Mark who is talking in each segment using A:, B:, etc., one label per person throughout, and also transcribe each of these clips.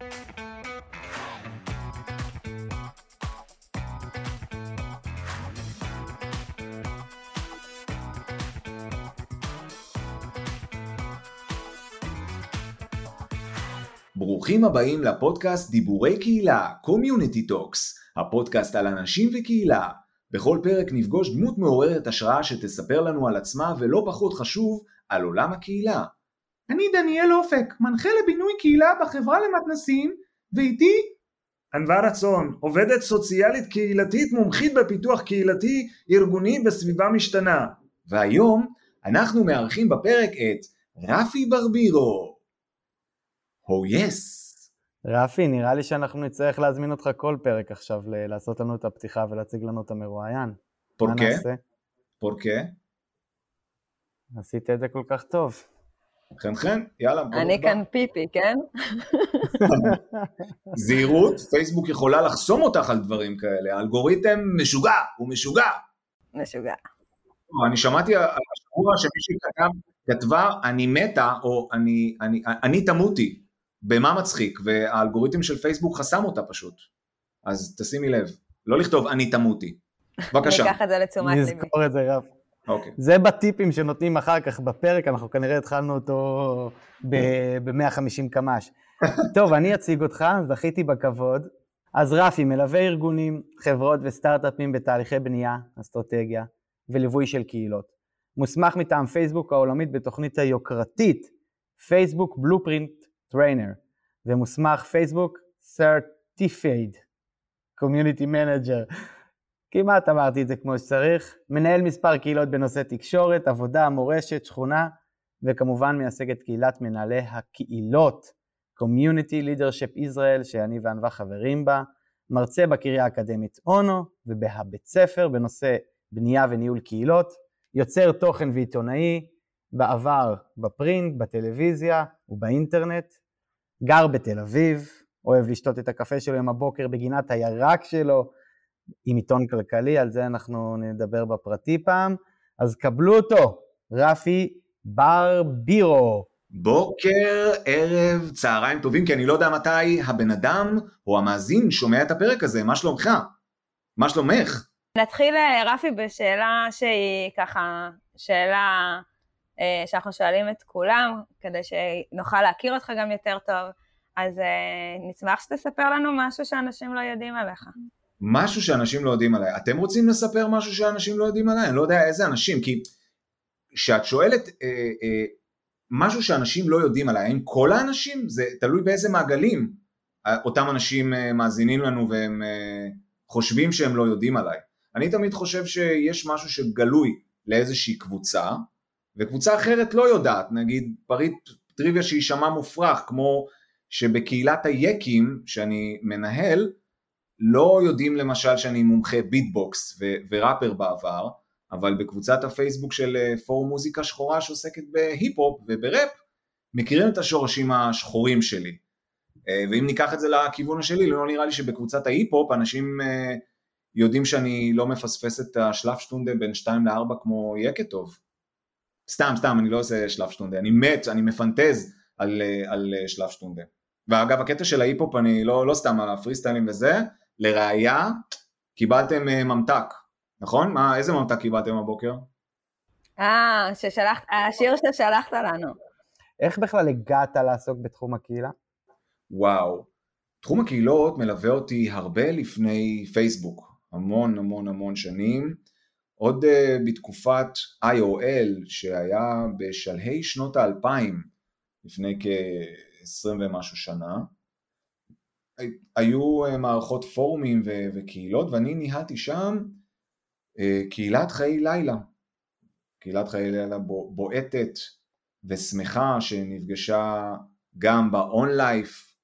A: ברוכים הבאים לפודקאסט דיבורי קהילה, Community Talks, הפודקאסט על אנשים וקהילה. בכל פרק נפגוש דמות מעוררת השראה שתספר לנו על עצמה ולא פחות חשוב, על עולם הקהילה.
B: אני דניאל אופק, מנחה לבינוי קהילה בחברה למתנסים, ואיתי
C: ענווה רצון, עובדת סוציאלית קהילתית מומחית בפיתוח קהילתי ארגוני בסביבה משתנה.
A: והיום אנחנו מארחים בפרק את רפי ברבירו. הו oh, יס.
D: רפי, נראה לי שאנחנו נצטרך להזמין אותך כל פרק עכשיו ל- לעשות לנו את הפתיחה ולהציג לנו את המרואיין.
A: פורקה? פורקה?
D: עשית את זה כל כך טוב.
A: חן חן, יאללה.
E: אני כאן פיפי, כן?
A: זהירות, פייסבוק יכולה לחסום אותך על דברים כאלה, האלגוריתם משוגע, הוא משוגע.
E: משוגע.
A: אני שמעתי השבוע שמישהי כתב, כתבה אני מתה או אני, אני, אני תמותי. במה מצחיק, והאלגוריתם של פייסבוק חסם אותה פשוט. אז תשימי לב, לא לכתוב אני תמותי. בבקשה.
E: ניקח את זה לתשומת ליבי.
D: נזכור את זה, רב.
A: אוקיי.
D: זה בטיפים שנותנים אחר כך בפרק, אנחנו כנראה התחלנו אותו ב-150 קמ"ש. טוב, אני אציג אותך, זכיתי בכבוד. אז רפי מלווה ארגונים, חברות וסטארט-אפים בתהליכי בנייה, אסטרטגיה וליווי של קהילות. מוסמך מטעם פייסבוק העולמית בתוכנית היוקרתית פייסבוק בלופרינט trainer, ומוסמך פייסבוק Certified Community Manager. כמעט אמרתי את זה כמו שצריך. מנהל מספר קהילות בנושא תקשורת, עבודה, מורשת, שכונה, וכמובן מייצג את קהילת מנהלי הקהילות, Community Leadership Israel, שאני וענווה חברים בה, מרצה בקריה האקדמית אונו ובבית ספר בנושא בנייה וניהול קהילות, יוצר תוכן ועיתונאי, בעבר בפרינט, בטלוויזיה ובאינטרנט, גר בתל אביב, אוהב לשתות את הקפה שלו עם הבוקר בגינת הירק שלו, עם עיתון כלכלי, על זה אנחנו נדבר בפרטי פעם. אז קבלו אותו, רפי ברבירו.
A: בוקר, ערב, צהריים טובים, כי אני לא יודע מתי הבן אדם או המאזין שומע את הפרק הזה, מה שלומך? מה שלומך?
E: נתחיל, אה, רפי, בשאלה שהיא ככה, שאלה אה, שאנחנו שואלים את כולם, כדי שנוכל להכיר אותך גם יותר טוב. אז uh, נשמח שתספר לנו משהו שאנשים לא יודעים עליך.
A: משהו שאנשים לא יודעים עליי. אתם רוצים לספר משהו שאנשים לא יודעים עליי? אני לא יודע איזה אנשים, כי כשאת שואלת אה, אה, משהו שאנשים לא יודעים עליי, האם כל האנשים? זה תלוי באיזה מעגלים אותם אנשים אה, מאזינים לנו והם אה, חושבים שהם לא יודעים עליי. אני תמיד חושב שיש משהו שגלוי לאיזושהי קבוצה, וקבוצה אחרת לא יודעת, נגיד פריט טריוויה שיישמע מופרך, כמו שבקהילת היקים שאני מנהל, לא יודעים למשל שאני מומחה ביטבוקס ו- וראפר בעבר, אבל בקבוצת הפייסבוק של אה, פורום מוזיקה שחורה שעוסקת בהיפ-הופ ובראפ, מכירים את השורשים השחורים שלי. אה, ואם ניקח את זה לכיוון השלי, לא נראה לי שבקבוצת ההיפ-הופ אנשים אה, יודעים שאני לא מפספס את השלב שטונדה בין 2 ל-4 כמו יקטוב. סתם, סתם, אני לא עושה שלב שטונדה, אני מת, אני מפנטז על, על שלב שטונדה. ואגב, הקטע של ההיפ-הופ, אני לא, לא סתם על הפרי סטיילים וזה, לראיה, קיבלתם uh, ממתק, נכון? מה, איזה ממתק קיבלתם הבוקר?
E: אה, ששלחת, השיר ששלחת לנו.
D: איך בכלל הגעת לעסוק בתחום הקהילה?
A: וואו, תחום הקהילות מלווה אותי הרבה לפני פייסבוק, המון המון המון שנים. עוד uh, בתקופת IOL שהיה בשלהי שנות האלפיים, לפני כ-20 ומשהו שנה, היו uh, מערכות פורומים ו- וקהילות ואני ניהלתי שם uh, קהילת חיי לילה, קהילת חיי לילה בועטת ושמחה שנפגשה גם באונלייף,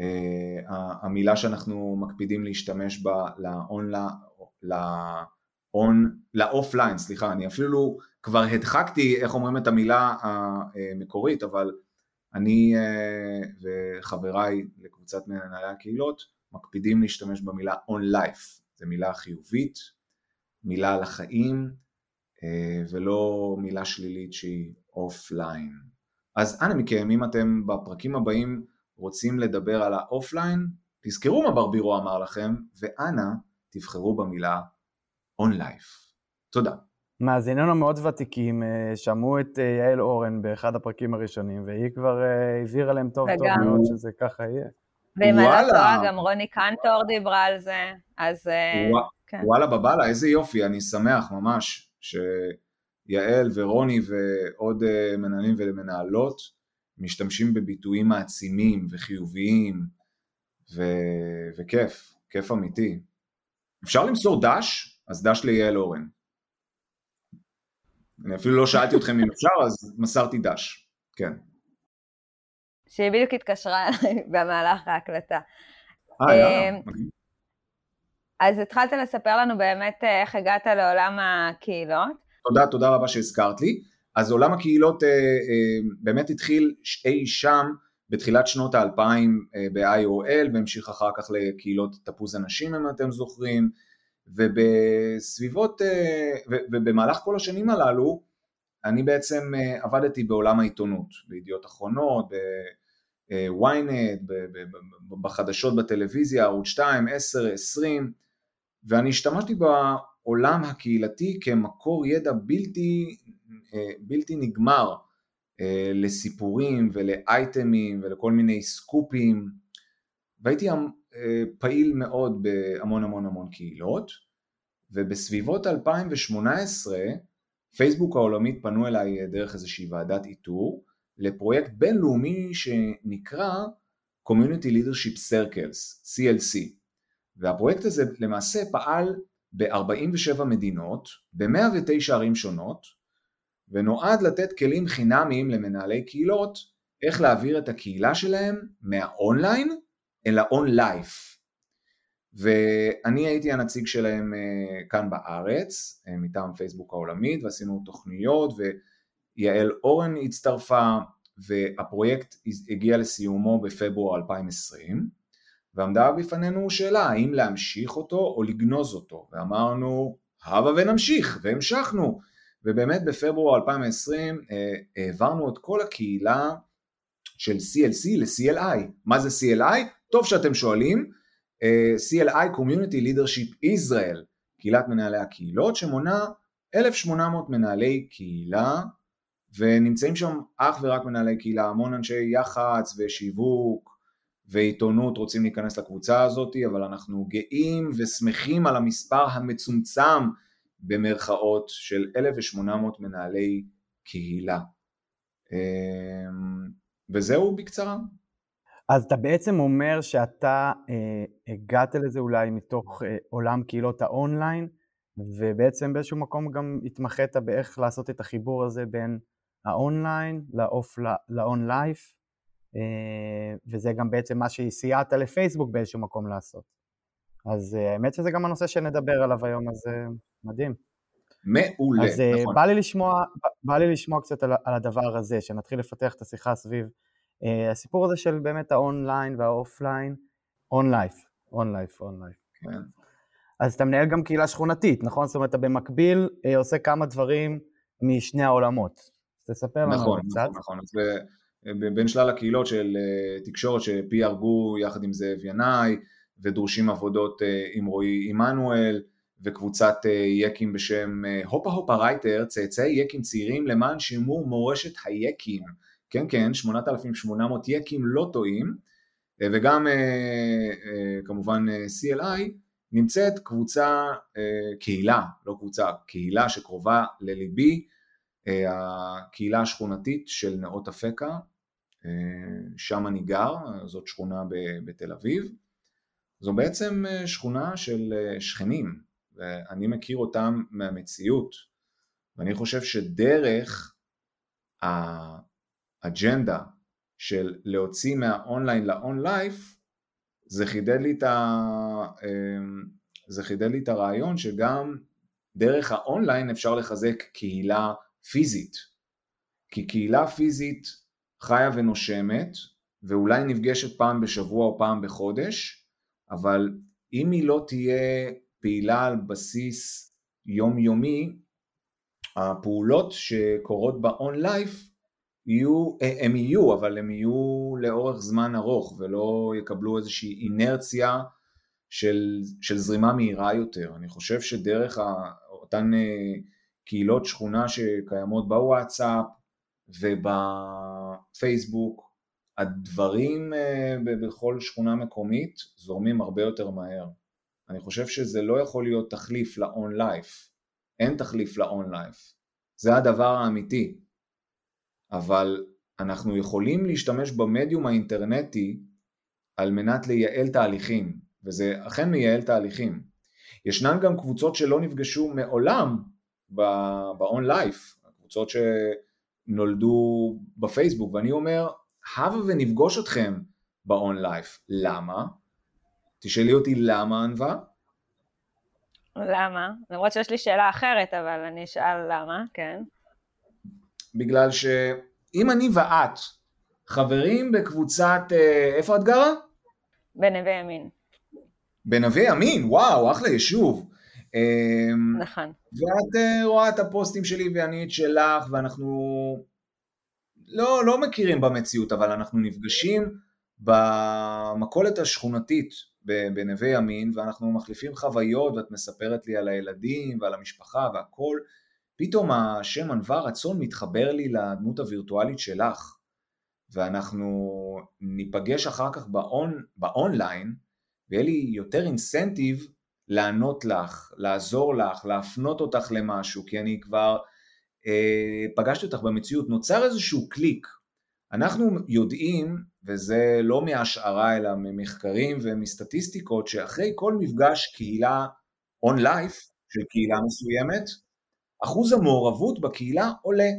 A: uh, המילה שאנחנו מקפידים להשתמש בה לאופליין, סליחה, אני אפילו כבר הדחקתי איך אומרים את המילה המקורית, אבל אני אה, וחבריי לקבוצת מנהלי הקהילות מקפידים להשתמש במילה on life, זו מילה חיובית, מילה על החיים, אה, ולא מילה שלילית שהיא אופליין. אז אנא מכם, אם אתם בפרקים הבאים רוצים לדבר על האופליין, תזכרו מה ברבירו אמר לכם, ואנא תבחרו במילה on life. תודה.
D: מאזיננו המאוד ותיקים אה, שמעו את אה, יעל אורן באחד הפרקים הראשונים, והיא כבר אה, הבהירה להם טוב טוב
E: וגם-
D: מאוד שזה ככה יהיה.
E: ואם אני לא. טועה, גם רוני קנטור דיברה על זה, אז
A: ווא-
E: כן.
A: וואלה בבאללה, איזה יופי, אני שמח ממש שיעל ורוני ועוד מנהלים ומנהלות משתמשים בביטויים מעצימים וחיוביים ו... וכיף, כיף אמיתי. אפשר למסור דש? אז דש ליעל אורן. אני אפילו לא שאלתי אתכם אם אפשר, אז מסרתי דש. כן.
E: שהיא בדיוק התקשרה אליי במהלך ההקלטה.
A: אה,
E: אה,
A: יאללה.
E: אז התחלת לספר לנו באמת אה, איך הגעת לעולם הקהילות.
A: תודה, תודה רבה שהזכרת לי. אז עולם הקהילות אה, אה, באמת התחיל אי שם בתחילת שנות האלפיים אה, ב-IOL והמשיך אחר כך לקהילות תפוז הנשים אם אתם זוכרים ובסביבות אה, ובמהלך כל השנים הללו אני בעצם אה, עבדתי בעולם העיתונות, בידיעות אחרונות, בוויינט, בחדשות בטלוויזיה, ערוץ 2, 10, 20 ואני השתמשתי בעולם הקהילתי כמקור ידע בלתי, אה, בלתי נגמר אה, לסיפורים ולאייטמים ולכל מיני סקופים והייתי אה, פעיל מאוד בהמון המון המון קהילות ובסביבות 2018 פייסבוק העולמית פנו אליי דרך איזושהי ועדת איתור לפרויקט בינלאומי שנקרא Community Leadership Circles, CLC והפרויקט הזה למעשה פעל ב-47 מדינות, ב-109 ערים שונות, ונועד לתת כלים חינמיים למנהלי קהילות איך להעביר את הקהילה שלהם מהאונליין אל האון-לייף. ואני הייתי הנציג שלהם אה, כאן בארץ, אה, מטעם פייסבוק העולמית, ועשינו תוכניות, ויעל אורן הצטרפה, והפרויקט הגיע לסיומו בפברואר 2020. ועמדה בפנינו שאלה האם להמשיך אותו או לגנוז אותו ואמרנו הבה ונמשיך והמשכנו ובאמת בפברואר 2020 אה, העברנו את כל הקהילה של CLC ל-CLI מה זה CLI? טוב שאתם שואלים אה, CLI Community Leadership Israel קהילת מנהלי הקהילות שמונה 1,800 מנהלי קהילה ונמצאים שם אך ורק מנהלי קהילה המון אנשי יח"צ ושיווק ועיתונות רוצים להיכנס לקבוצה הזאת, אבל אנחנו גאים ושמחים על המספר המצומצם במרכאות של 1,800 מנהלי קהילה. וזהו בקצרה.
D: אז אתה בעצם אומר שאתה אה, הגעת לזה אולי מתוך אה, עולם קהילות האונליין, ובעצם באיזשהו מקום גם התמחית באיך לעשות את החיבור הזה בין האונליין ל off, ל on life, אה, וזה גם בעצם מה שסייעת לפייסבוק באיזשהו מקום לעשות. אז אה, האמת שזה גם הנושא שנדבר עליו היום, אז אה, מדהים.
A: מעולה,
D: אז אה,
A: נכון.
D: בא לי לשמוע, בא לי לשמוע קצת על, על הדבר הזה, שנתחיל לפתח את השיחה סביב אה, הסיפור הזה של באמת האונליין והאופליין, on life, on life, on life.
A: כן.
D: אז אתה מנהל גם קהילה שכונתית, נכון? זאת אומרת, אתה במקביל אה, עושה כמה דברים משני העולמות. אז תספר לנו
A: נכון,
D: קצת.
A: נכון, נכון. אז בין שלל הקהילות של תקשורת שפי הרגו יחד עם זאב ינאי, ודורשים עבודות עם רועי עמנואל, וקבוצת אה, יקים בשם אה, הופה הופה רייטר, צאצאי יקים צעירים למען שימור מורשת היקים. כן, כן, 8,800 יקים לא טועים, אה, וגם כמובן CLI, נמצאת קבוצה, קהילה, לא קבוצה, קהילה שקרובה לליבי, הקהילה השכונתית של נאות אפקה, שם אני גר, זאת שכונה בתל אביב. זו בעצם שכונה של שכנים, ואני מכיר אותם מהמציאות, ואני חושב שדרך האג'נדה של להוציא מהאונליין ל on life, זה חידד לי את ה... אה, זה חידד לי את הרעיון שגם דרך האונליין אפשר לחזק קהילה פיזית. כי קהילה פיזית חיה ונושמת, ואולי נפגשת פעם בשבוע או פעם בחודש, אבל אם היא לא תהיה פעילה על בסיס יומיומי, הפעולות שקורות באון לייף יהיו, אה, הם יהיו, אבל הם יהיו לאורך זמן ארוך ולא יקבלו איזושהי אינרציה של, של זרימה מהירה יותר. אני חושב שדרך אותן אה, קהילות שכונה שקיימות בוואטסאפ ובפייסבוק, הדברים אה, בכל שכונה מקומית זורמים הרבה יותר מהר. אני חושב שזה לא יכול להיות תחליף ל-on life, אין תחליף ל-on life, זה הדבר האמיתי, אבל אנחנו יכולים להשתמש במדיום האינטרנטי על מנת לייעל תהליכים, וזה אכן מייעל תהליכים. ישנן גם קבוצות שלא נפגשו מעולם ב-on life, קבוצות שנולדו בפייסבוק, ואני אומר, הבה ונפגוש אתכם ב-on life. למה? תשאלי אותי למה ענווה?
E: למה? למרות שיש לי שאלה אחרת, אבל אני אשאל למה, כן.
A: בגלל שאם אני ואת חברים בקבוצת, אה, איפה את גרה?
E: בנווה ימין.
A: בנווה ימין, וואו, אחלה יישוב.
E: אמ, נכון.
A: ואת אה, רואה את הפוסטים שלי ואני את שלך, ואנחנו לא, לא מכירים במציאות, אבל אנחנו נפגשים במכולת השכונתית בנווה ימין, ואנחנו מחליפים חוויות, ואת מספרת לי על הילדים ועל המשפחה והכל, פתאום השם ענווה רצון מתחבר לי לדמות הווירטואלית שלך, ואנחנו ניפגש אחר כך באון, באונליין, ויהיה לי יותר אינסנטיב לענות לך, לעזור לך, להפנות אותך למשהו, כי אני כבר אה, פגשתי אותך במציאות, נוצר איזשהו קליק. אנחנו יודעים, וזה לא מהשערה אלא ממחקרים ומסטטיסטיקות, שאחרי כל מפגש קהילה און לייף של קהילה מסוימת, אחוז המעורבות בקהילה עולה.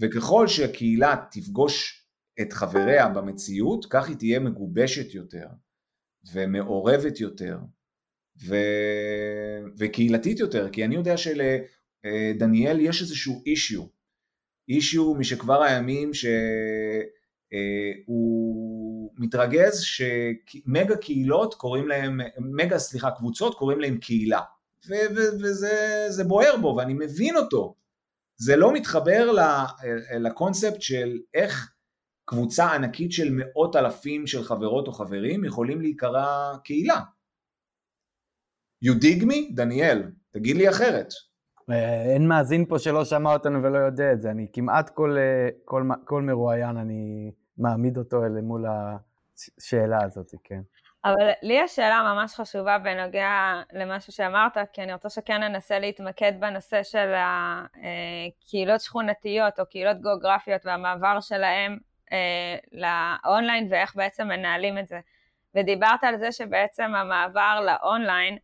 A: וככל שהקהילה תפגוש את חבריה במציאות, כך היא תהיה מגובשת יותר, ומעורבת יותר, ו... וקהילתית יותר, כי אני יודע שלדניאל יש איזשהו אישיו, אישיו משכבר הימים שהוא אה, מתרגז שמגה קהילות קוראים להם, מגה סליחה קבוצות קוראים להם קהילה ו- ו- וזה בוער בו ואני מבין אותו זה לא מתחבר לקונספט של איך קבוצה ענקית של מאות אלפים של חברות או חברים יכולים להיקרא קהילה. You dig me? דניאל, תגיד לי אחרת.
D: אה, אין מאזין פה שלא שמע אותנו ולא יודע את זה, אני כמעט כל, אה, כל, כל מרואיין אני מעמיד אותו אל מול השאלה הזאת, כן.
E: אבל לי יש שאלה ממש חשובה בנוגע למשהו שאמרת, כי אני רוצה שכן ננסה להתמקד בנושא של הקהילות שכונתיות או קהילות גיאוגרפיות והמעבר שלהם אה, לאונליין ואיך בעצם מנהלים את זה. ודיברת על זה שבעצם המעבר לאונליין, אה,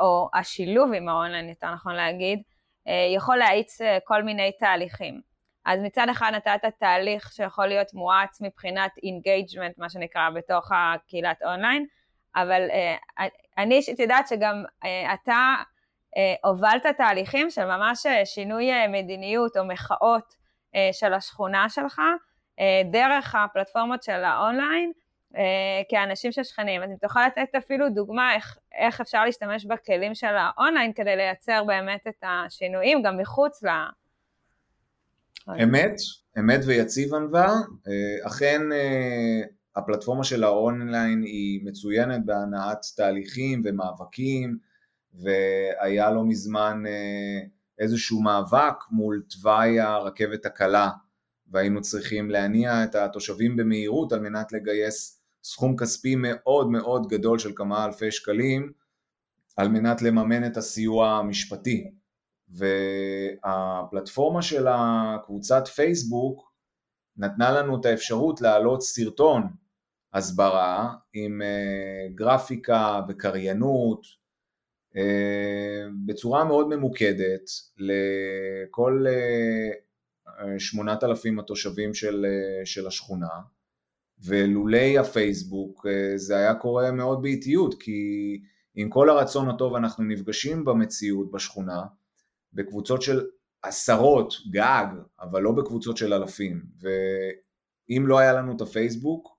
E: או השילוב עם האונליין, יותר נכון להגיד, אה, יכול להאיץ אה, כל מיני תהליכים. אז מצד אחד נתת תהליך שיכול להיות מואץ מבחינת engagement, מה שנקרא, בתוך הקהילת אונליין, אבל אני אישית יודעת שגם אתה הובלת תהליכים של ממש שינוי מדיניות או מחאות של השכונה שלך, דרך הפלטפורמות של האונליין, כאנשים של שכנים. אז אם תוכל לתת אפילו דוגמה איך, איך אפשר להשתמש בכלים של האונליין כדי לייצר באמת את השינויים גם מחוץ ל...
A: אמת, אמת ויציב ענווה, אה, אכן אה, הפלטפורמה של האונליין היא מצוינת בהנעת תהליכים ומאבקים והיה לא מזמן אה, איזשהו מאבק מול תוואי הרכבת הקלה והיינו צריכים להניע את התושבים במהירות על מנת לגייס סכום כספי מאוד מאוד גדול של כמה אלפי שקלים על מנת לממן את הסיוע המשפטי. והפלטפורמה של הקבוצת פייסבוק נתנה לנו את האפשרות להעלות סרטון הסברה עם אה, גרפיקה וקריינות אה, בצורה מאוד ממוקדת לכל אה, שמונת אלפים התושבים של, של השכונה ולולי הפייסבוק זה היה קורה מאוד באיטיות כי עם כל הרצון הטוב אנחנו נפגשים במציאות בשכונה בקבוצות של עשרות גג, אבל לא בקבוצות של אלפים. ואם לא היה לנו את הפייסבוק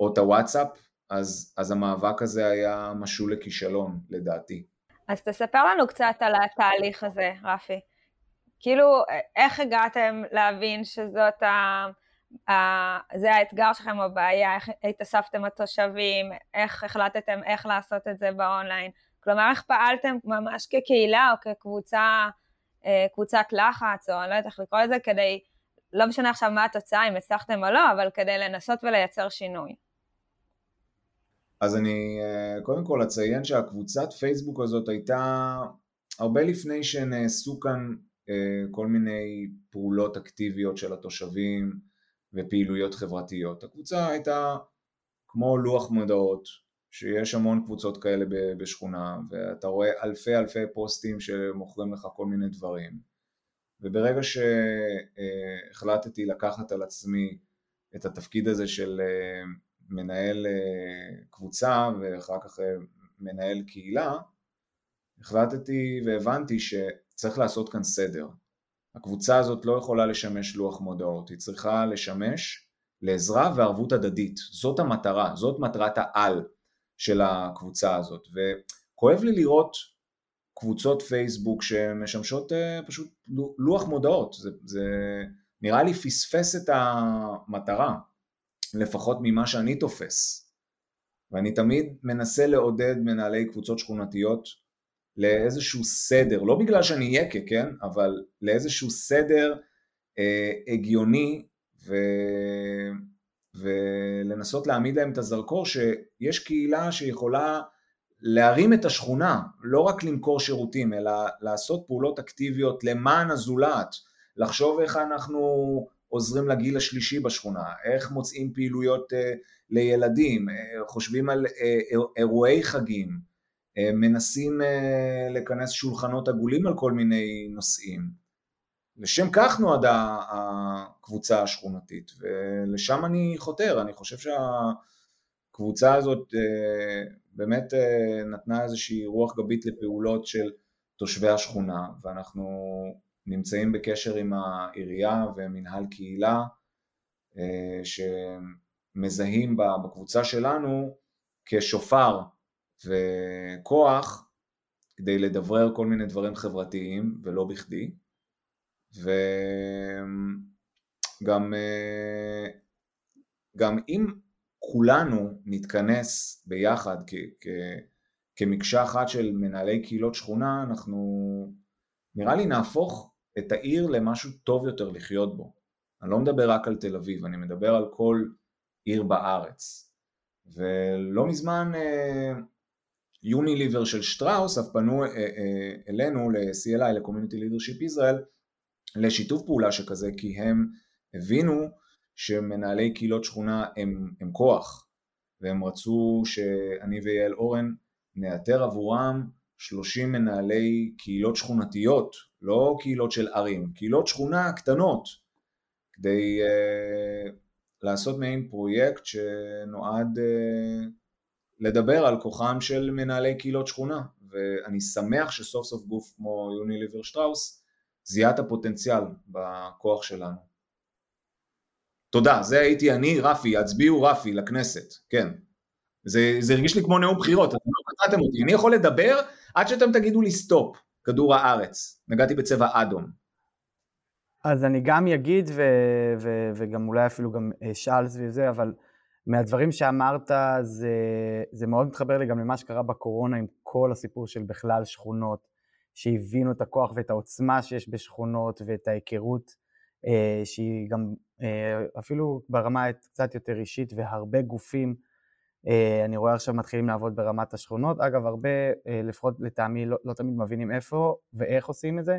A: או את הוואטסאפ, אז, אז המאבק הזה היה משול לכישלון, לדעתי.
E: אז תספר לנו קצת על התהליך הזה, רפי. כאילו, איך הגעתם להבין שזאת ה... זה האתגר שלכם הבעיה, איך התאספתם התושבים, איך החלטתם איך לעשות את זה באונליין, כלומר איך פעלתם ממש כקהילה או כקבוצה, אה, קבוצת לחץ, או אני לא יודעת איך לקרוא לזה, כדי, לא משנה עכשיו מה התוצאה, אם הצלחתם או לא, אבל כדי לנסות ולייצר שינוי.
A: אז אני אה, קודם כל אציין שהקבוצת פייסבוק הזאת הייתה הרבה לפני שנעשו כאן אה, כל מיני פעולות אקטיביות של התושבים ופעילויות חברתיות. הקבוצה הייתה כמו לוח מודעות, שיש המון קבוצות כאלה בשכונה, ואתה רואה אלפי אלפי פוסטים שמוכרים לך כל מיני דברים. וברגע שהחלטתי לקחת על עצמי את התפקיד הזה של אה, מנהל קבוצה ואחר כך מנהל קהילה, החלטתי והבנתי שצריך לעשות כאן סדר. הקבוצה הזאת לא יכולה לשמש לוח מודעות, היא צריכה לשמש לעזרה וערבות הדדית. זאת המטרה, זאת מטרת העל של הקבוצה הזאת. וכואב לי לראות קבוצות פייסבוק שמשמשות אה, פשוט לוח מודעות, זה, זה נראה לי פספס את המטרה, לפחות ממה שאני תופס. ואני תמיד מנסה לעודד מנהלי קבוצות שכונתיות לאיזשהו סדר, לא בגלל שאני יקה, כן? אבל לאיזשהו סדר אה, הגיוני ו... ולנסות להעמיד להם את הזרקור שיש קהילה שיכולה להרים את השכונה, לא רק למכור שירותים, אלא לעשות פעולות אקטיביות למען הזולת, לחשוב איך אנחנו עוזרים לגיל השלישי בשכונה, איך מוצאים פעילויות אה, לילדים, אה, חושבים על אה, אירועי חגים, מנסים לכנס שולחנות עגולים על כל מיני נושאים. לשם כך נועדה הקבוצה השכונתית, ולשם אני חותר, אני חושב שהקבוצה הזאת באמת נתנה איזושהי רוח גבית לפעולות של תושבי השכונה, ואנחנו נמצאים בקשר עם העירייה ומנהל קהילה שמזהים בקבוצה שלנו כשופר וכוח כדי לדברר כל מיני דברים חברתיים ולא בכדי וגם גם אם כולנו נתכנס ביחד כ, כ, כמקשה אחת של מנהלי קהילות שכונה אנחנו נראה לי נהפוך את העיר למשהו טוב יותר לחיות בו. אני לא מדבר רק על תל אביב, אני מדבר על כל עיר בארץ. ולא מזמן יוניליבר של שטראוס אף פנו אה, אה, אלינו ל-CLI, ל-Community Leadership Israel, לשיתוף פעולה שכזה, כי הם הבינו שמנהלי קהילות שכונה הם, הם כוח, והם רצו שאני ויעל אורן נאתר עבורם 30 מנהלי קהילות שכונתיות, לא קהילות של ערים, קהילות שכונה קטנות, כדי uh, לעשות מעין פרויקט שנועד uh, לדבר על כוחם של מנהלי קהילות שכונה, ואני שמח שסוף סוף גוף כמו יוניליבר שטראוס זיהה את הפוטנציאל בכוח שלנו. תודה, זה הייתי אני, רפי, הצביעו רפי לכנסת, כן. זה, זה הרגיש לי כמו נאום בחירות, אתם לא קטעתם אותי, אני יכול לדבר עד שאתם תגידו לי סטופ, כדור הארץ, נגעתי בצבע אדום.
D: אז אני גם אגיד, ו- ו- וגם אולי אפילו גם אשאל סביב זה, אבל מהדברים שאמרת, זה, זה מאוד מתחבר לי גם למה שקרה בקורונה עם כל הסיפור של בכלל שכונות, שהבינו את הכוח ואת העוצמה שיש בשכונות ואת ההיכרות אה, שהיא גם אה, אפילו ברמה קצת יותר אישית והרבה גופים אה, אני רואה עכשיו מתחילים לעבוד ברמת השכונות, אגב הרבה, אה, לפחות לטעמי, לא, לא תמיד מבינים איפה ואיך עושים את זה.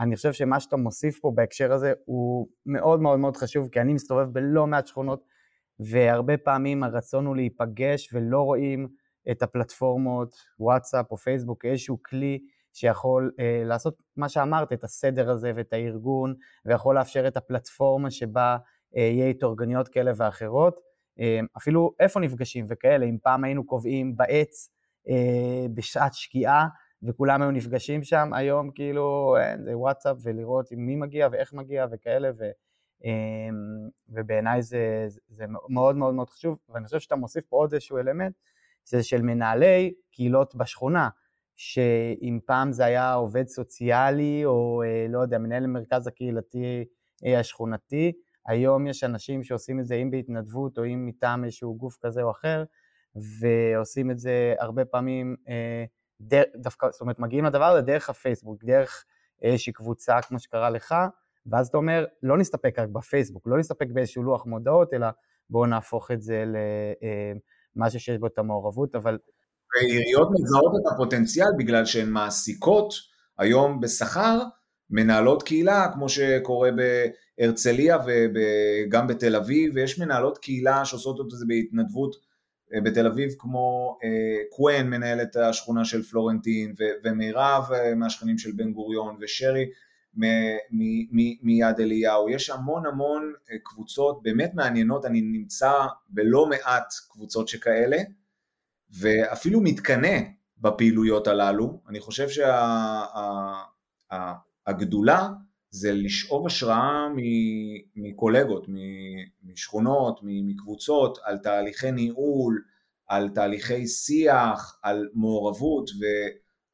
D: אני חושב שמה שאתה מוסיף פה בהקשר הזה הוא מאוד מאוד מאוד חשוב, כי אני מסתובב בלא מעט שכונות, והרבה פעמים הרצון הוא להיפגש ולא רואים את הפלטפורמות, וואטסאפ או פייסבוק כאיזשהו כלי שיכול אה, לעשות מה שאמרת, את הסדר הזה ואת הארגון, ויכול לאפשר את הפלטפורמה שבה אה, יהיה התארגנויות כאלה ואחרות. אמ, אפילו איפה נפגשים וכאלה, אם פעם היינו קובעים בעץ אה, בשעת שקיעה וכולם היו נפגשים שם, היום כאילו אין, זה וואטסאפ ולראות עם מי מגיע ואיך מגיע וכאלה, ו, ובעיניי זה, זה מאוד מאוד מאוד חשוב, ואני חושב שאתה מוסיף פה עוד איזשהו אלמנט, זה של מנהלי קהילות בשכונה, שאם פעם זה היה עובד סוציאלי או אה, לא יודע, מנהל המרכז הקהילתי אה, השכונתי, היום יש אנשים שעושים את זה אם בהתנדבות או אם מטעם איזשהו גוף כזה או אחר, ועושים את זה הרבה פעמים אה, דווקא, זאת אומרת, מגיעים לדבר הזה דרך הפייסבוק, דרך איזושהי קבוצה כמו שקרה לך, ואז אתה אומר, לא נסתפק רק בפייסבוק, לא נסתפק באיזשהו לוח מודעות, אלא בואו נהפוך את זה למשהו שיש בו את המעורבות, אבל
A: ועיריות מזהות את הפוטנציאל בגלל שהן מעסיקות היום בשכר מנהלות קהילה, כמו שקורה בהרצליה וגם בתל אביב, ויש מנהלות קהילה שעושות את זה בהתנדבות אה, בתל אביב, כמו אה, קוון מנהלת השכונה של פלורנטין, ומירב אה, מהשכנים של בן גוריון, ושרי מיד אליהו, יש המון המון קבוצות באמת מעניינות, אני נמצא בלא מעט קבוצות שכאלה, ואפילו מתקנא בפעילויות הללו, אני חושב שהגדולה שה, זה לשאוב השראה מקולגות, משכונות, מקבוצות, על תהליכי ניהול, על תהליכי שיח, על מעורבות,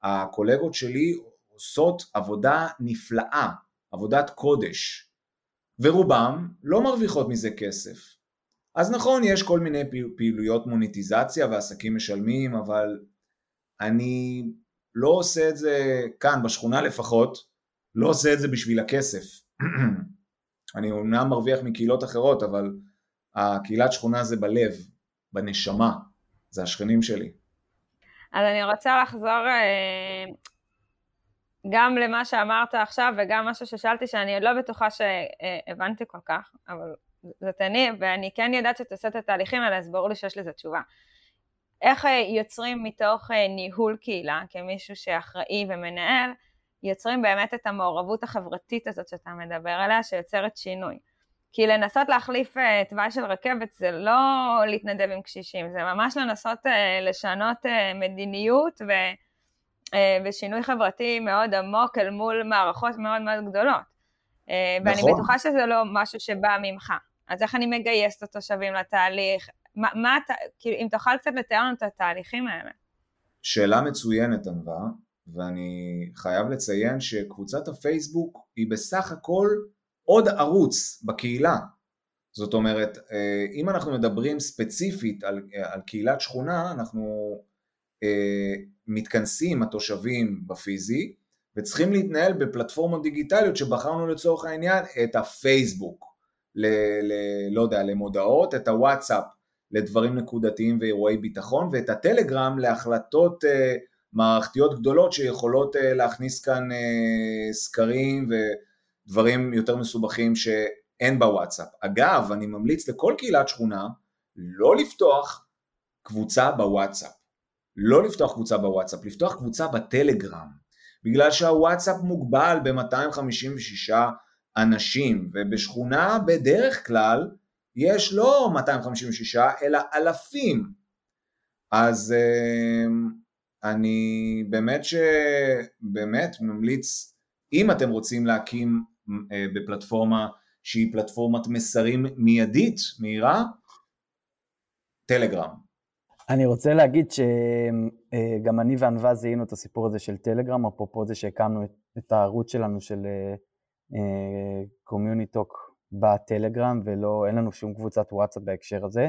A: והקולגות שלי עושות עבודה נפלאה, עבודת קודש, ורובם לא מרוויחות מזה כסף. אז נכון, יש כל מיני פעילויות מוניטיזציה ועסקים משלמים, אבל אני לא עושה את זה כאן, בשכונה לפחות, לא עושה את זה בשביל הכסף. אני אומנם מרוויח מקהילות אחרות, אבל הקהילת שכונה זה בלב, בנשמה, זה השכנים שלי.
E: אז אני רוצה לחזור אה, גם למה שאמרת עכשיו וגם משהו ששאלתי שאני עוד לא בטוחה שהבנתי כל כך, אבל זאת אני, ואני כן יודעת שאתה עושה את התהליכים האלה, אז ברור לי שיש לזה תשובה. איך אה, יוצרים מתוך אה, ניהול קהילה, כמישהו שאחראי ומנהל, יוצרים באמת את המעורבות החברתית הזאת שאתה מדבר עליה, שיוצרת שינוי. כי לנסות להחליף אה, תוואי של רכבת זה לא להתנדב עם קשישים, זה ממש לנסות לשנות מדיניות ו, ושינוי חברתי מאוד עמוק אל מול מערכות מאוד מאוד גדולות. ואני נכון. בטוחה שזה לא משהו שבא ממך. אז איך אני מגייס את התושבים לתהליך? מה, מה כאילו, אם תוכל קצת לתאר לנו את התהליכים האלה.
A: שאלה מצוינת, ענווה, ואני חייב לציין שקבוצת הפייסבוק היא בסך הכל עוד ערוץ בקהילה. זאת אומרת, אה, אם אנחנו מדברים ספציפית על, על קהילת שכונה, אנחנו אה, מתכנסים התושבים בפיזי, וצריכים להתנהל בפלטפורמות דיגיטליות שבחרנו לצורך העניין את הפייסבוק. ל, ל, לא יודע, למודעות, את הוואטסאפ לדברים נקודתיים ואירועי ביטחון, ואת הטלגרם להחלטות uh, מערכתיות גדולות שיכולות uh, להכניס כאן uh, סקרים ודברים יותר מסובכים שאין בוואטסאפ. אגב, אני ממליץ לכל קהילת שכונה לא לפתוח קבוצה בוואטסאפ. לא לפתוח קבוצה בוואטסאפ, לפתוח קבוצה בטלגרם, בגלל שהוואטסאפ מוגבל ב-256 אנשים, ובשכונה בדרך כלל יש לא 256 אלא אלפים. אז אמ, אני באמת שבאמת ממליץ, אם אתם רוצים להקים אה, בפלטפורמה שהיא פלטפורמת מסרים מיידית, מהירה, טלגרם.
D: אני רוצה להגיד שגם אה, אני וענווה זיהינו את הסיפור הזה של טלגרם, אפרופו זה שהקמנו את הערוץ שלנו של אה, קומיוניטוק בטלגרם ולא, אין לנו שום קבוצת וואטסאפ בהקשר הזה.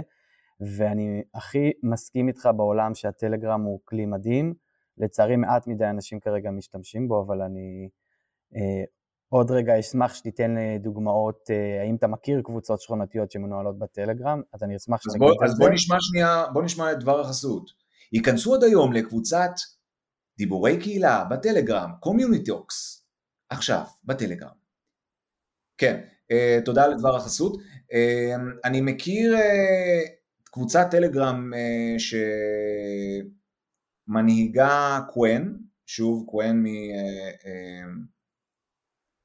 D: ואני הכי מסכים איתך בעולם שהטלגרם הוא כלי מדהים, לצערי מעט מדי אנשים כרגע משתמשים בו, אבל אני אה, עוד רגע אשמח שתיתן דוגמאות, אה, האם אתה מכיר קבוצות שכונתיות שמנוהלות בטלגרם, אז אני אשמח
A: שתגיד את זה. אז בוא נשמע שנייה, בוא נשמע את דבר החסות. ייכנסו עד היום לקבוצת דיבורי קהילה בטלגרם, קומיוניטוקס, עכשיו, בטלגרם. כן, אה, תודה על דבר החסות. אני מכיר קבוצת טלגרם שמנהיגה קוון, שוב קוון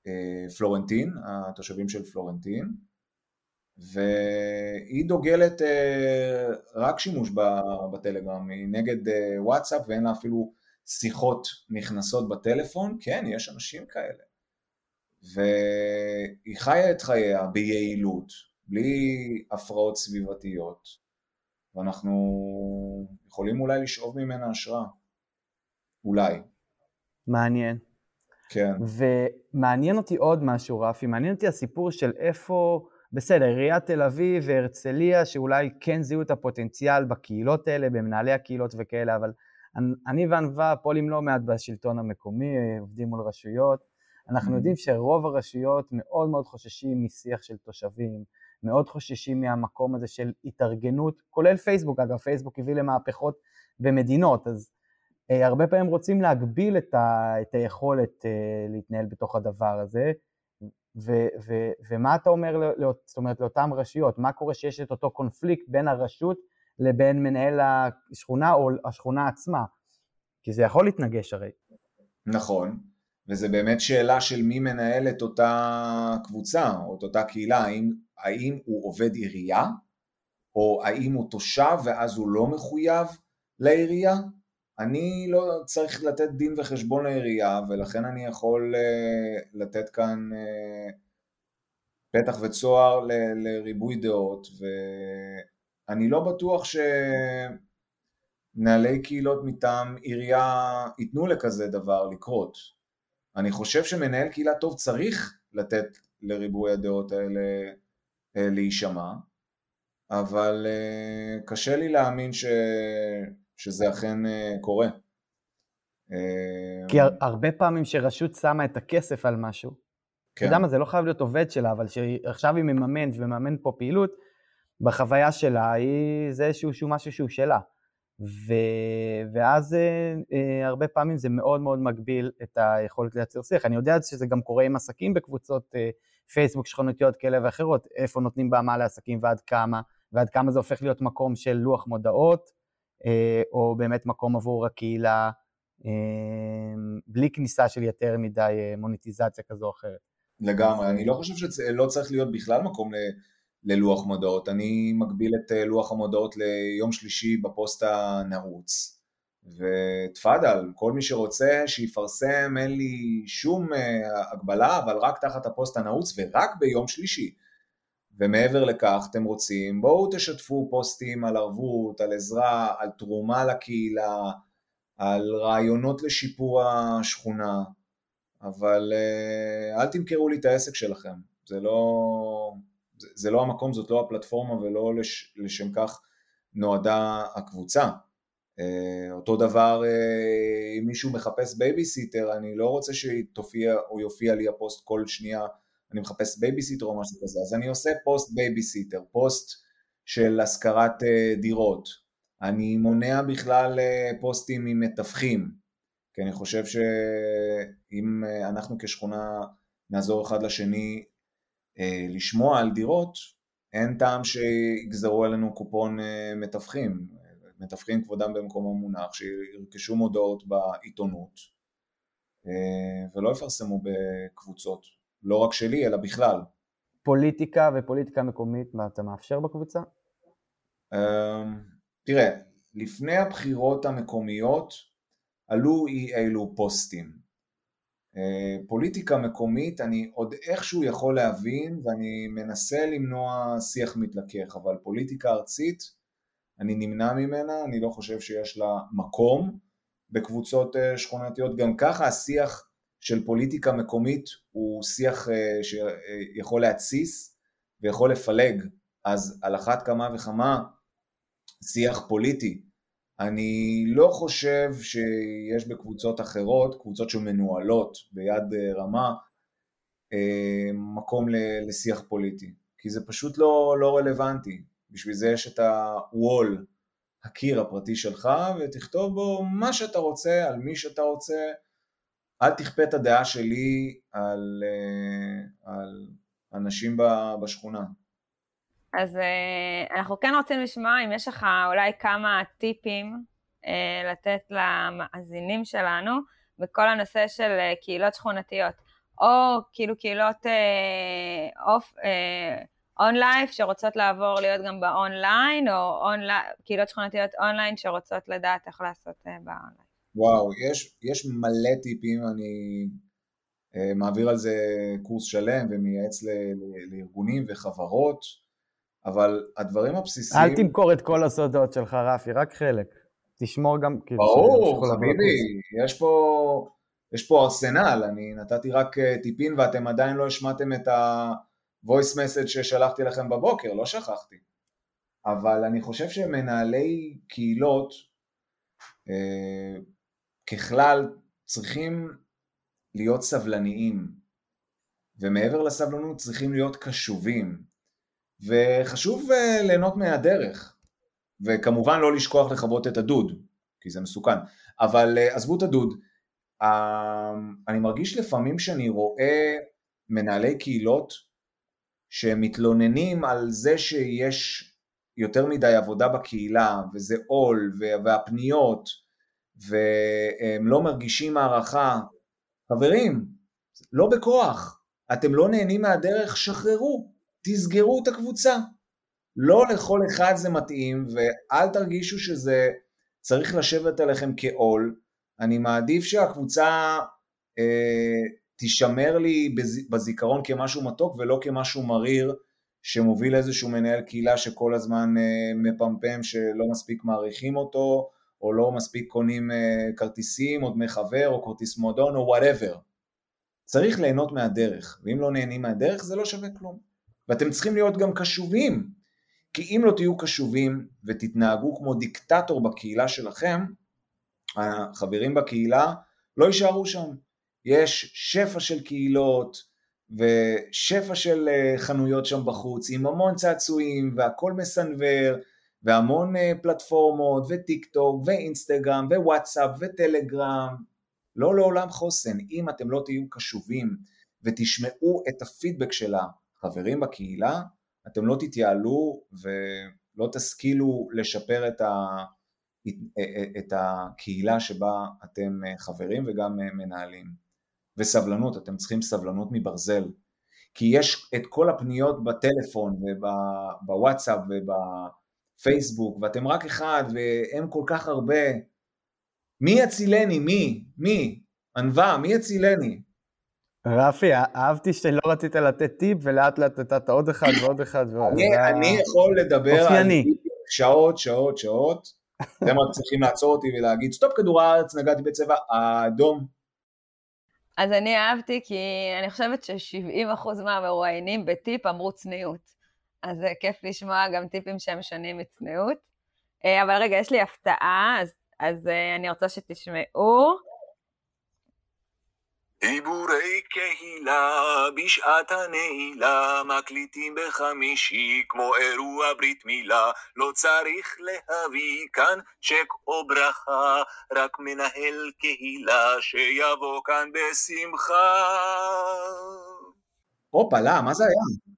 A: uh, uh, התושבים של פלורנטין, והיא דוגלת uh, רק שימוש בטלגרם, היא נגד uh, וואטסאפ ואין לה אפילו שיחות נכנסות בטלפון, כן, יש אנשים כאלה. והיא חיה את חייה ביעילות, בלי הפרעות סביבתיות, ואנחנו יכולים אולי לשאוב ממנה השראה. אולי.
D: מעניין.
A: כן.
D: ומעניין אותי עוד משהו, רפי, מעניין אותי הסיפור של איפה, בסדר, עיריית תל אביב והרצליה, שאולי כן זיהו את הפוטנציאל בקהילות האלה, במנהלי הקהילות וכאלה, אבל אני וענווה פועלים לא מעט בשלטון המקומי, עובדים מול רשויות. אנחנו יודעים שרוב הרשויות מאוד מאוד חוששים משיח של תושבים, מאוד חוששים מהמקום הזה של התארגנות, כולל פייסבוק, אגב, פייסבוק הביא למהפכות במדינות, אז הרבה פעמים רוצים להגביל את, ה, את היכולת אה, להתנהל בתוך הדבר הזה, ו, ו, ומה אתה אומר, לא, זאת אומרת, לאותן רשויות, מה קורה שיש את אותו קונפליקט בין הרשות לבין מנהל השכונה או השכונה עצמה? כי זה יכול להתנגש הרי.
A: נכון, וזה באמת שאלה של מי מנהל את אותה קבוצה או את אותה קהילה, האם, האם הוא עובד עירייה, או האם הוא תושב ואז הוא לא מחויב לעירייה? אני לא צריך לתת דין וחשבון לעירייה ולכן אני יכול uh, לתת כאן uh, פתח וצוהר ל, לריבוי דעות ואני לא בטוח שמנהלי קהילות מטעם עירייה ייתנו לכזה דבר לקרות. אני חושב שמנהל קהילה טוב צריך לתת לריבוי הדעות האלה uh, להישמע אבל uh, קשה לי להאמין ש... שזה אכן אה, קורה.
D: כי הרבה פעמים שרשות שמה את הכסף על משהו, כן. אתה יודע מה, זה לא חייב להיות עובד שלה, אבל שעכשיו היא מממנת ומממן פה פעילות, בחוויה שלה היא, זה איזשהו משהו שהוא שלה. ו, ואז אה, אה, הרבה פעמים זה מאוד מאוד מגביל את היכולת לייצר שיח. אני יודע שזה גם קורה עם עסקים בקבוצות אה, פייסבוק שכונתיות כאלה ואחרות, איפה נותנים במה לעסקים ועד כמה, ועד כמה זה הופך להיות מקום של לוח מודעות, אה, או באמת מקום עבור הקהילה, אה, בלי כניסה של יותר מדי אה, מוניטיזציה כזו או אחרת.
A: לגמרי, אני לא חושב שלא צריך להיות בכלל מקום ללוח מודעות, אני מגביל את לוח המודעות ליום שלישי בפוסט הנעוץ. ותפאדל, כל מי שרוצה שיפרסם, אין לי שום הגבלה, אבל רק תחת הפוסט הנעוץ ורק ביום שלישי. ומעבר לכך אתם רוצים, בואו תשתפו פוסטים על ערבות, על עזרה, על תרומה לקהילה, על רעיונות לשיפור השכונה, אבל אה, אל תמכרו לי את העסק שלכם, זה לא, זה, זה לא המקום, זאת לא הפלטפורמה ולא לש, לשם כך נועדה הקבוצה. אה, אותו דבר אה, אם מישהו מחפש בייביסיטר, אני לא רוצה שתופיע או יופיע לי הפוסט כל שנייה אני מחפש בייביסיטר או משהו כזה, אז אני עושה פוסט בייביסיטר, פוסט של השכרת אה, דירות, אני מונע בכלל אה, פוסטים עם מתווכים, כי אני חושב שאם אה, אנחנו כשכונה נעזור אחד לשני לשמוע על דירות, אין טעם שיגזרו עלינו קופון מתווכים, מתווכים כבודם במקום המונח, שירכשו מודעות בעיתונות ולא יפרסמו בקבוצות. לא רק שלי, אלא בכלל.
D: פוליטיקה ופוליטיקה מקומית, מה אתה מאפשר בקבוצה?
A: אמ, תראה, לפני הבחירות המקומיות עלו אי אילו פוסטים. אה, פוליטיקה מקומית אני עוד איכשהו יכול להבין ואני מנסה למנוע שיח מתלכך, אבל פוליטיקה ארצית אני נמנע ממנה, אני לא חושב שיש לה מקום בקבוצות אה, שכונתיות, גם ככה השיח של פוליטיקה מקומית הוא שיח אה, שיכול להתסיס ויכול לפלג, אז על אחת כמה וכמה שיח פוליטי. אני לא חושב שיש בקבוצות אחרות, קבוצות שמנוהלות ביד אה, רמה, אה, מקום לשיח פוליטי, כי זה פשוט לא, לא רלוונטי. בשביל זה יש את ה-wall, הקיר הפרטי שלך, ותכתוב בו מה שאתה רוצה, על מי שאתה רוצה, אל תכפה את הדעה שלי על, אה, על אנשים בשכונה.
E: אז אה, אנחנו כן רוצים לשמוע אם יש לך אולי כמה טיפים אה, לתת למאזינים שלנו בכל הנושא של קהילות שכונתיות, או כאילו קהילות off, on life שרוצות לעבור להיות גם באונליין, או אונלי, קהילות שכונתיות אונליין שרוצות לדעת איך לעשות באונליין.
A: וואו, יש, יש מלא טיפים, אני uh, מעביר על זה קורס שלם ומייעץ ל, ל, לארגונים וחברות, אבל הדברים הבסיסיים...
D: אל תמכור את כל הסודות שלך, רפי, רק חלק. תשמור גם, כאילו,
A: ברור. חביבי, יש פה, יש פה ארסנל, אני נתתי רק אה, טיפין ואתם עדיין לא השמעתם את ה-voice message ששלחתי לכם בבוקר, לא שכחתי. אבל אני חושב שמנהלי קהילות, אה, ככלל, צריכים להיות סבלניים, ומעבר לסבלנות צריכים להיות קשובים, וחשוב אה, ליהנות מהדרך, וכמובן לא לשכוח לכבות את הדוד, כי זה מסוכן, אבל אה, עזבו את הדוד, אה, אני מרגיש לפעמים שאני רואה מנהלי קהילות שמתלוננים על זה שיש יותר מדי עבודה בקהילה, וזה עול, והפניות, והם לא מרגישים הערכה. חברים, לא בכוח, אתם לא נהנים מהדרך, שחררו, תסגרו את הקבוצה. לא לכל אחד זה מתאים, ואל תרגישו שזה צריך לשבת עליכם כעול. אני מעדיף שהקבוצה אה, תישמר לי בז, בזיכרון כמשהו מתוק ולא כמשהו מריר, שמוביל איזשהו מנהל קהילה שכל הזמן אה, מפמפם שלא מספיק מעריכים אותו, או לא מספיק קונים אה, כרטיסים, או דמי חבר, או כרטיס מועדון, או whatever. צריך ליהנות מהדרך, ואם לא נהנים מהדרך זה לא שווה כלום. ואתם צריכים להיות גם קשובים, כי אם לא תהיו קשובים ותתנהגו כמו דיקטטור בקהילה שלכם, החברים בקהילה לא יישארו שם. יש שפע של קהילות ושפע של אה, חנויות שם בחוץ עם המון צעצועים והכל מסנוור והמון אה, פלטפורמות וטיק טוק ואינסטגרם ווואטסאפ וטלגרם לא לעולם חוסן אם אתם לא תהיו קשובים ותשמעו את הפידבק של החברים בקהילה אתם לא תתייעלו ולא תשכילו לשפר את, ה, את הקהילה שבה אתם חברים וגם מנהלים. וסבלנות, אתם צריכים סבלנות מברזל. כי יש את כל הפניות בטלפון ובוואטסאפ ובפייסבוק ואתם רק אחד והם כל כך הרבה. מי יצילני? מי? מי? ענווה, מי יצילני?
D: רפי, אהבתי שלא רצית לתת טיפ ולאט לאט נתת עוד אחד ועוד אחד.
A: אני, אני יכול לדבר על שעות, שעות, שעות. אתם רק צריכים לעצור אותי ולהגיד, סטופ כדור הארץ, נגעתי בצבע האדום.
E: אז אני אהבתי כי אני חושבת ש-70% מהמרואיינים בטיפ אמרו צניעות. אז זה כיף לשמוע גם טיפים שהם שונים מצניעות. אה, אבל רגע, יש לי הפתעה, אז, אז אה, אני רוצה שתשמעו.
F: דיבורי קהילה בשעת הנעילה מקליטים בחמישי כמו אירוע ברית מילה לא צריך להביא כאן צ'ק או ברכה רק מנהל קהילה שיבוא כאן בשמחה
A: הופה, לא, מה זה היה?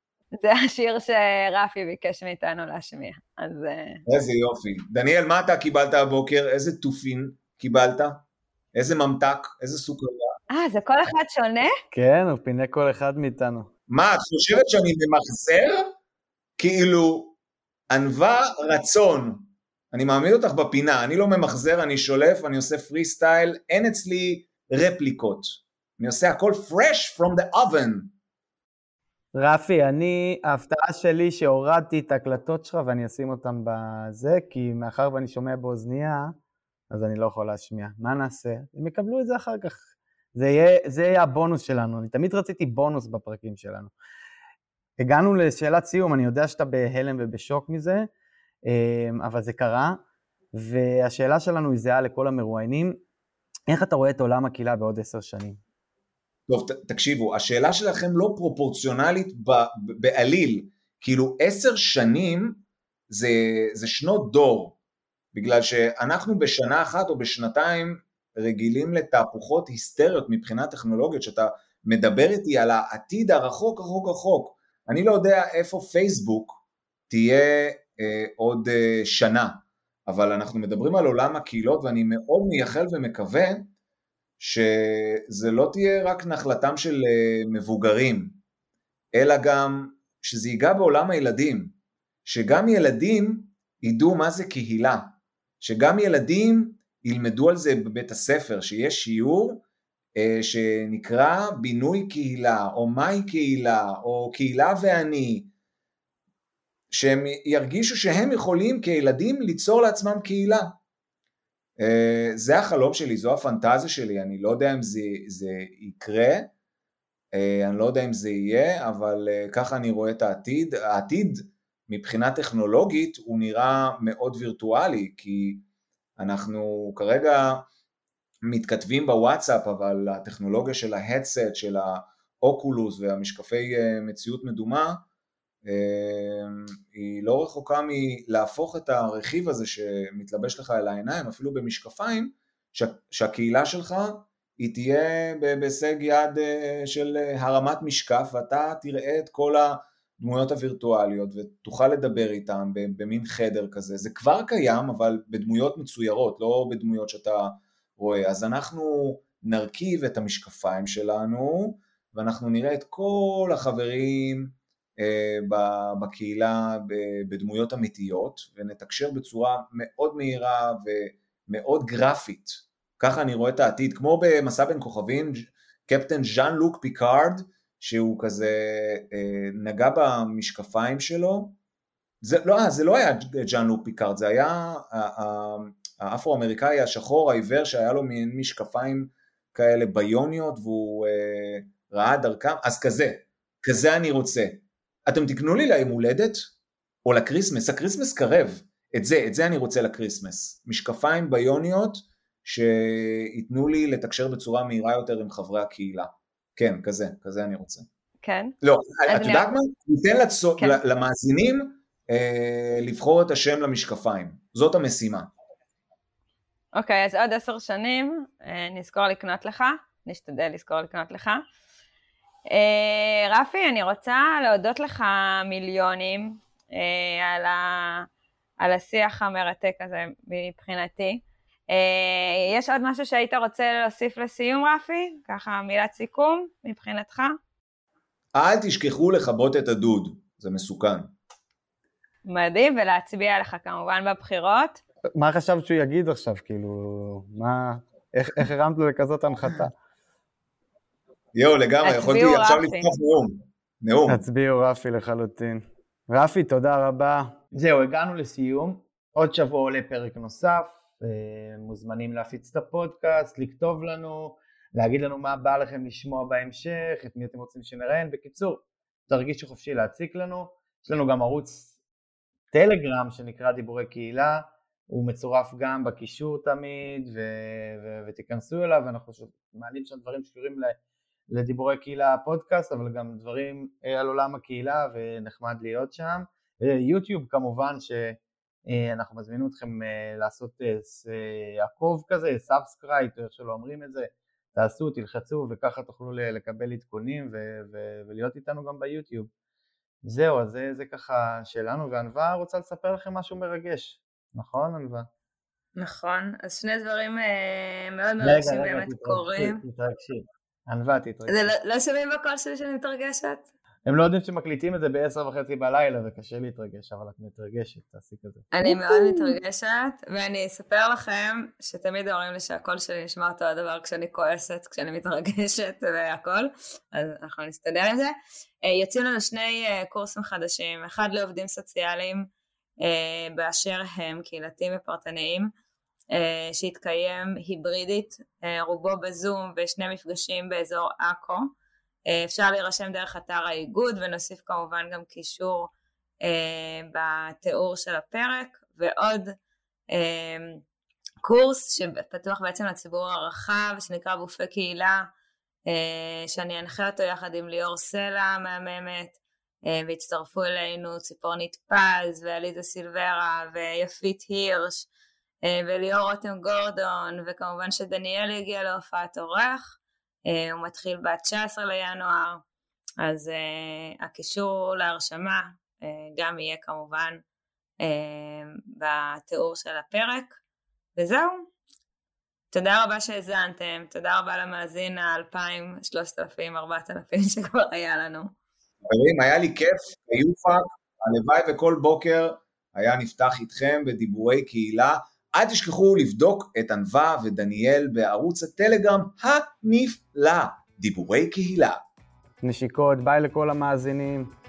E: זה השיר שרפי ביקש מאיתנו להשמיע, אז... אה,
A: איזה יופי. דניאל, מה אתה קיבלת הבוקר? איזה תופין קיבלת? איזה ממתק? איזה סוכריה?
E: אה, זה כל אחד שונה?
D: כן, הוא פינה כל אחד מאיתנו.
A: מה, את חושבת שאני ממחזר? כאילו, ענווה רצון. אני מעמיד אותך בפינה, אני לא ממחזר, אני שולף, אני עושה פרי סטייל, אין אצלי רפליקות. אני עושה הכל fresh from the oven.
D: רפי, אני, ההפתעה שלי שהורדתי את ההקלטות שלך ואני אשים אותן בזה, כי מאחר ואני שומע באוזנייה, אז אני לא יכול להשמיע. מה נעשה? הם יקבלו את זה אחר כך. זה יהיה, זה יהיה הבונוס שלנו, אני תמיד רציתי בונוס בפרקים שלנו. הגענו לשאלת סיום, אני יודע שאתה בהלם ובשוק מזה, אמ, אבל זה קרה, והשאלה שלנו היא זהה לכל המרואיינים, איך אתה רואה את עולם הקהילה בעוד עשר שנים?
A: טוב, תקשיבו, השאלה שלכם לא פרופורציונלית בעליל, כאילו עשר שנים זה, זה שנות דור, בגלל שאנחנו בשנה אחת או בשנתיים רגילים לתהפוכות היסטריות מבחינת טכנולוגיות, שאתה מדבר איתי על העתיד הרחוק רחוק רחוק. אני לא יודע איפה פייסבוק תהיה אה, עוד אה, שנה, אבל אנחנו מדברים על עולם הקהילות ואני מאוד מייחל ומקווה שזה לא תהיה רק נחלתם של אה, מבוגרים, אלא גם שזה ייגע בעולם הילדים, שגם ילדים ידעו מה זה קהילה, שגם ילדים ילמדו על זה בבית הספר, שיש שיעור אה, שנקרא בינוי קהילה, או מהי קהילה, או קהילה ואני, שהם ירגישו שהם יכולים כילדים ליצור לעצמם קהילה. אה, זה החלום שלי, זו הפנטזיה שלי, אני לא יודע אם זה, זה יקרה, אה, אני לא יודע אם זה יהיה, אבל אה, ככה אני רואה את העתיד. העתיד מבחינה טכנולוגית הוא נראה מאוד וירטואלי, כי אנחנו כרגע מתכתבים בוואטסאפ, אבל הטכנולוגיה של ההדסט, של האוקולוס והמשקפי מציאות מדומה, היא לא רחוקה מלהפוך את הרכיב הזה שמתלבש לך על העיניים, אפילו במשקפיים, שהקהילה שלך היא תהיה בהישג יד אה, של הרמת משקף ואתה תראה את כל הדמויות הווירטואליות ותוכל לדבר איתם במין חדר כזה. זה כבר קיים אבל בדמויות מצוירות, לא בדמויות שאתה רואה. אז אנחנו נרכיב את המשקפיים שלנו ואנחנו נראה את כל החברים אה, בקהילה בדמויות אמיתיות ונתקשר בצורה מאוד מהירה ומאוד גרפית. ככה אני רואה את העתיד, כמו במסע בין כוכבים, קפטן ז'אן לוק פיקארד, שהוא כזה אה, נגע במשקפיים שלו, זה לא, אה, זה לא היה ז'אן לוק פיקארד, זה היה האפרו-אמריקאי השחור העיוור שהיה לו מין משקפיים כאלה ביוניות והוא אה, ראה דרכם, אז כזה, כזה אני רוצה. אתם תקנו לי ליום הולדת או ל Christmas, ה Christmas קרב, את זה, את זה אני רוצה ל Christmas, משקפיים ביוניות שייתנו לי לתקשר בצורה מהירה יותר עם חברי הקהילה. כן, כזה, כזה אני רוצה.
E: כן.
A: לא, את יודעת מה? ניתן לצו... כן. למאזינים אה, לבחור את השם למשקפיים. זאת המשימה.
E: אוקיי, אז עוד עשר שנים אה, נזכור לקנות לך, נשתדל לזכור לקנות לך. אה, רפי, אני רוצה להודות לך מיליונים אה, על, ה, על השיח המרתק הזה מבחינתי. אה, יש עוד משהו שהיית רוצה להוסיף לסיום, רפי? ככה מילת סיכום מבחינתך?
A: אל תשכחו לכבות את הדוד, זה מסוכן.
E: מדהים, ולהצביע לך כמובן בבחירות.
D: מה חשבת שהוא יגיד עכשיו, כאילו, מה, איך, איך הרמת לו לכזאת הנחתה?
A: יואו, לגמרי, יכולתי עכשיו לפתוח נאום. נאום.
D: הצביעו רפי לחלוטין. רפי, תודה רבה. זהו, הגענו לסיום. עוד שבוע עולה פרק נוסף. מוזמנים להפיץ את הפודקאסט, לכתוב לנו, להגיד לנו מה בא לכם לשמוע בהמשך, את מי אתם רוצים שנראיין. בקיצור, תרגישו חופשי להציק לנו. יש לנו גם ערוץ טלגרם שנקרא דיבורי קהילה, הוא מצורף גם בקישור תמיד, ו- ו- ותיכנסו אליו, אנחנו מעלים שם דברים שקשורים לדיבורי קהילה הפודקאסט, אבל גם דברים אה, על עולם הקהילה, ונחמד להיות שם. יוטיוב כמובן, ש... אה, מזמינים אתכם אה, לעשות אה, עקוב כזה, subscribe, איך שלא אומרים את זה, תעשו, תלחצו וככה תוכלו לקבל עדכונים ו- ו- ולהיות איתנו גם ביוטיוב. זהו, אז זה, זה ככה שלנו, וענווה רוצה לספר לכם משהו מרגש, נכון ענווה?
E: נכון, אז שני דברים מאוד מרגשים באמת קורים. רגע, רגע, תתרגשי,
D: ענווה תתרגשי.
E: זה לא, לא שומעים בקול שלי שאני מתרגשת?
D: הם לא יודעים שמקליטים את זה בעשר וחצי בלילה וקשה להתרגש, אבל את מתרגשת, תעשי כזה.
E: אני מאוד מתרגשת, ואני אספר לכם שתמיד אומרים לי שהקול שלי נשמע אותו הדבר כשאני כועסת, כשאני מתרגשת והכל, אז אנחנו נסתדר עם זה. אה, יוצאים לנו שני אה, קורסים חדשים, אחד לעובדים סוציאליים אה, באשר הם, קהילתיים ופרטניים, שהתקיים היברידית, רובו בזום ושני מפגשים באזור עכו. אה, אפשר להירשם דרך אתר האיגוד ונוסיף כמובן גם קישור אה, בתיאור של הפרק ועוד אה, קורס שפתוח בעצם לציבור הרחב שנקרא גופי קהילה שאני אנחה אותו יחד עם ליאור סלע המהממת והצטרפו אלינו ציפורנית פז ועליזה סילברה ויפית הירש וליאור רותם גורדון וכמובן שדניאל הגיע להופעת אורח אה, הוא מתחיל ב-19 לינואר, אז uh, הקישור להרשמה גם יהיה כמובן בתיאור של הפרק, וזהו. תודה רבה שהאזנתם, תודה רבה למאזין ה-2,000, 3,000, 4,000 שכבר היה לנו.
A: חברים, היה לי כיף, היופק, הלוואי וכל בוקר היה נפתח איתכם בדיבורי קהילה. אל תשכחו לבדוק את ענווה ודניאל בערוץ הטלגרם הנפלא, דיבורי קהילה.
D: נשיקות, ביי לכל המאזינים.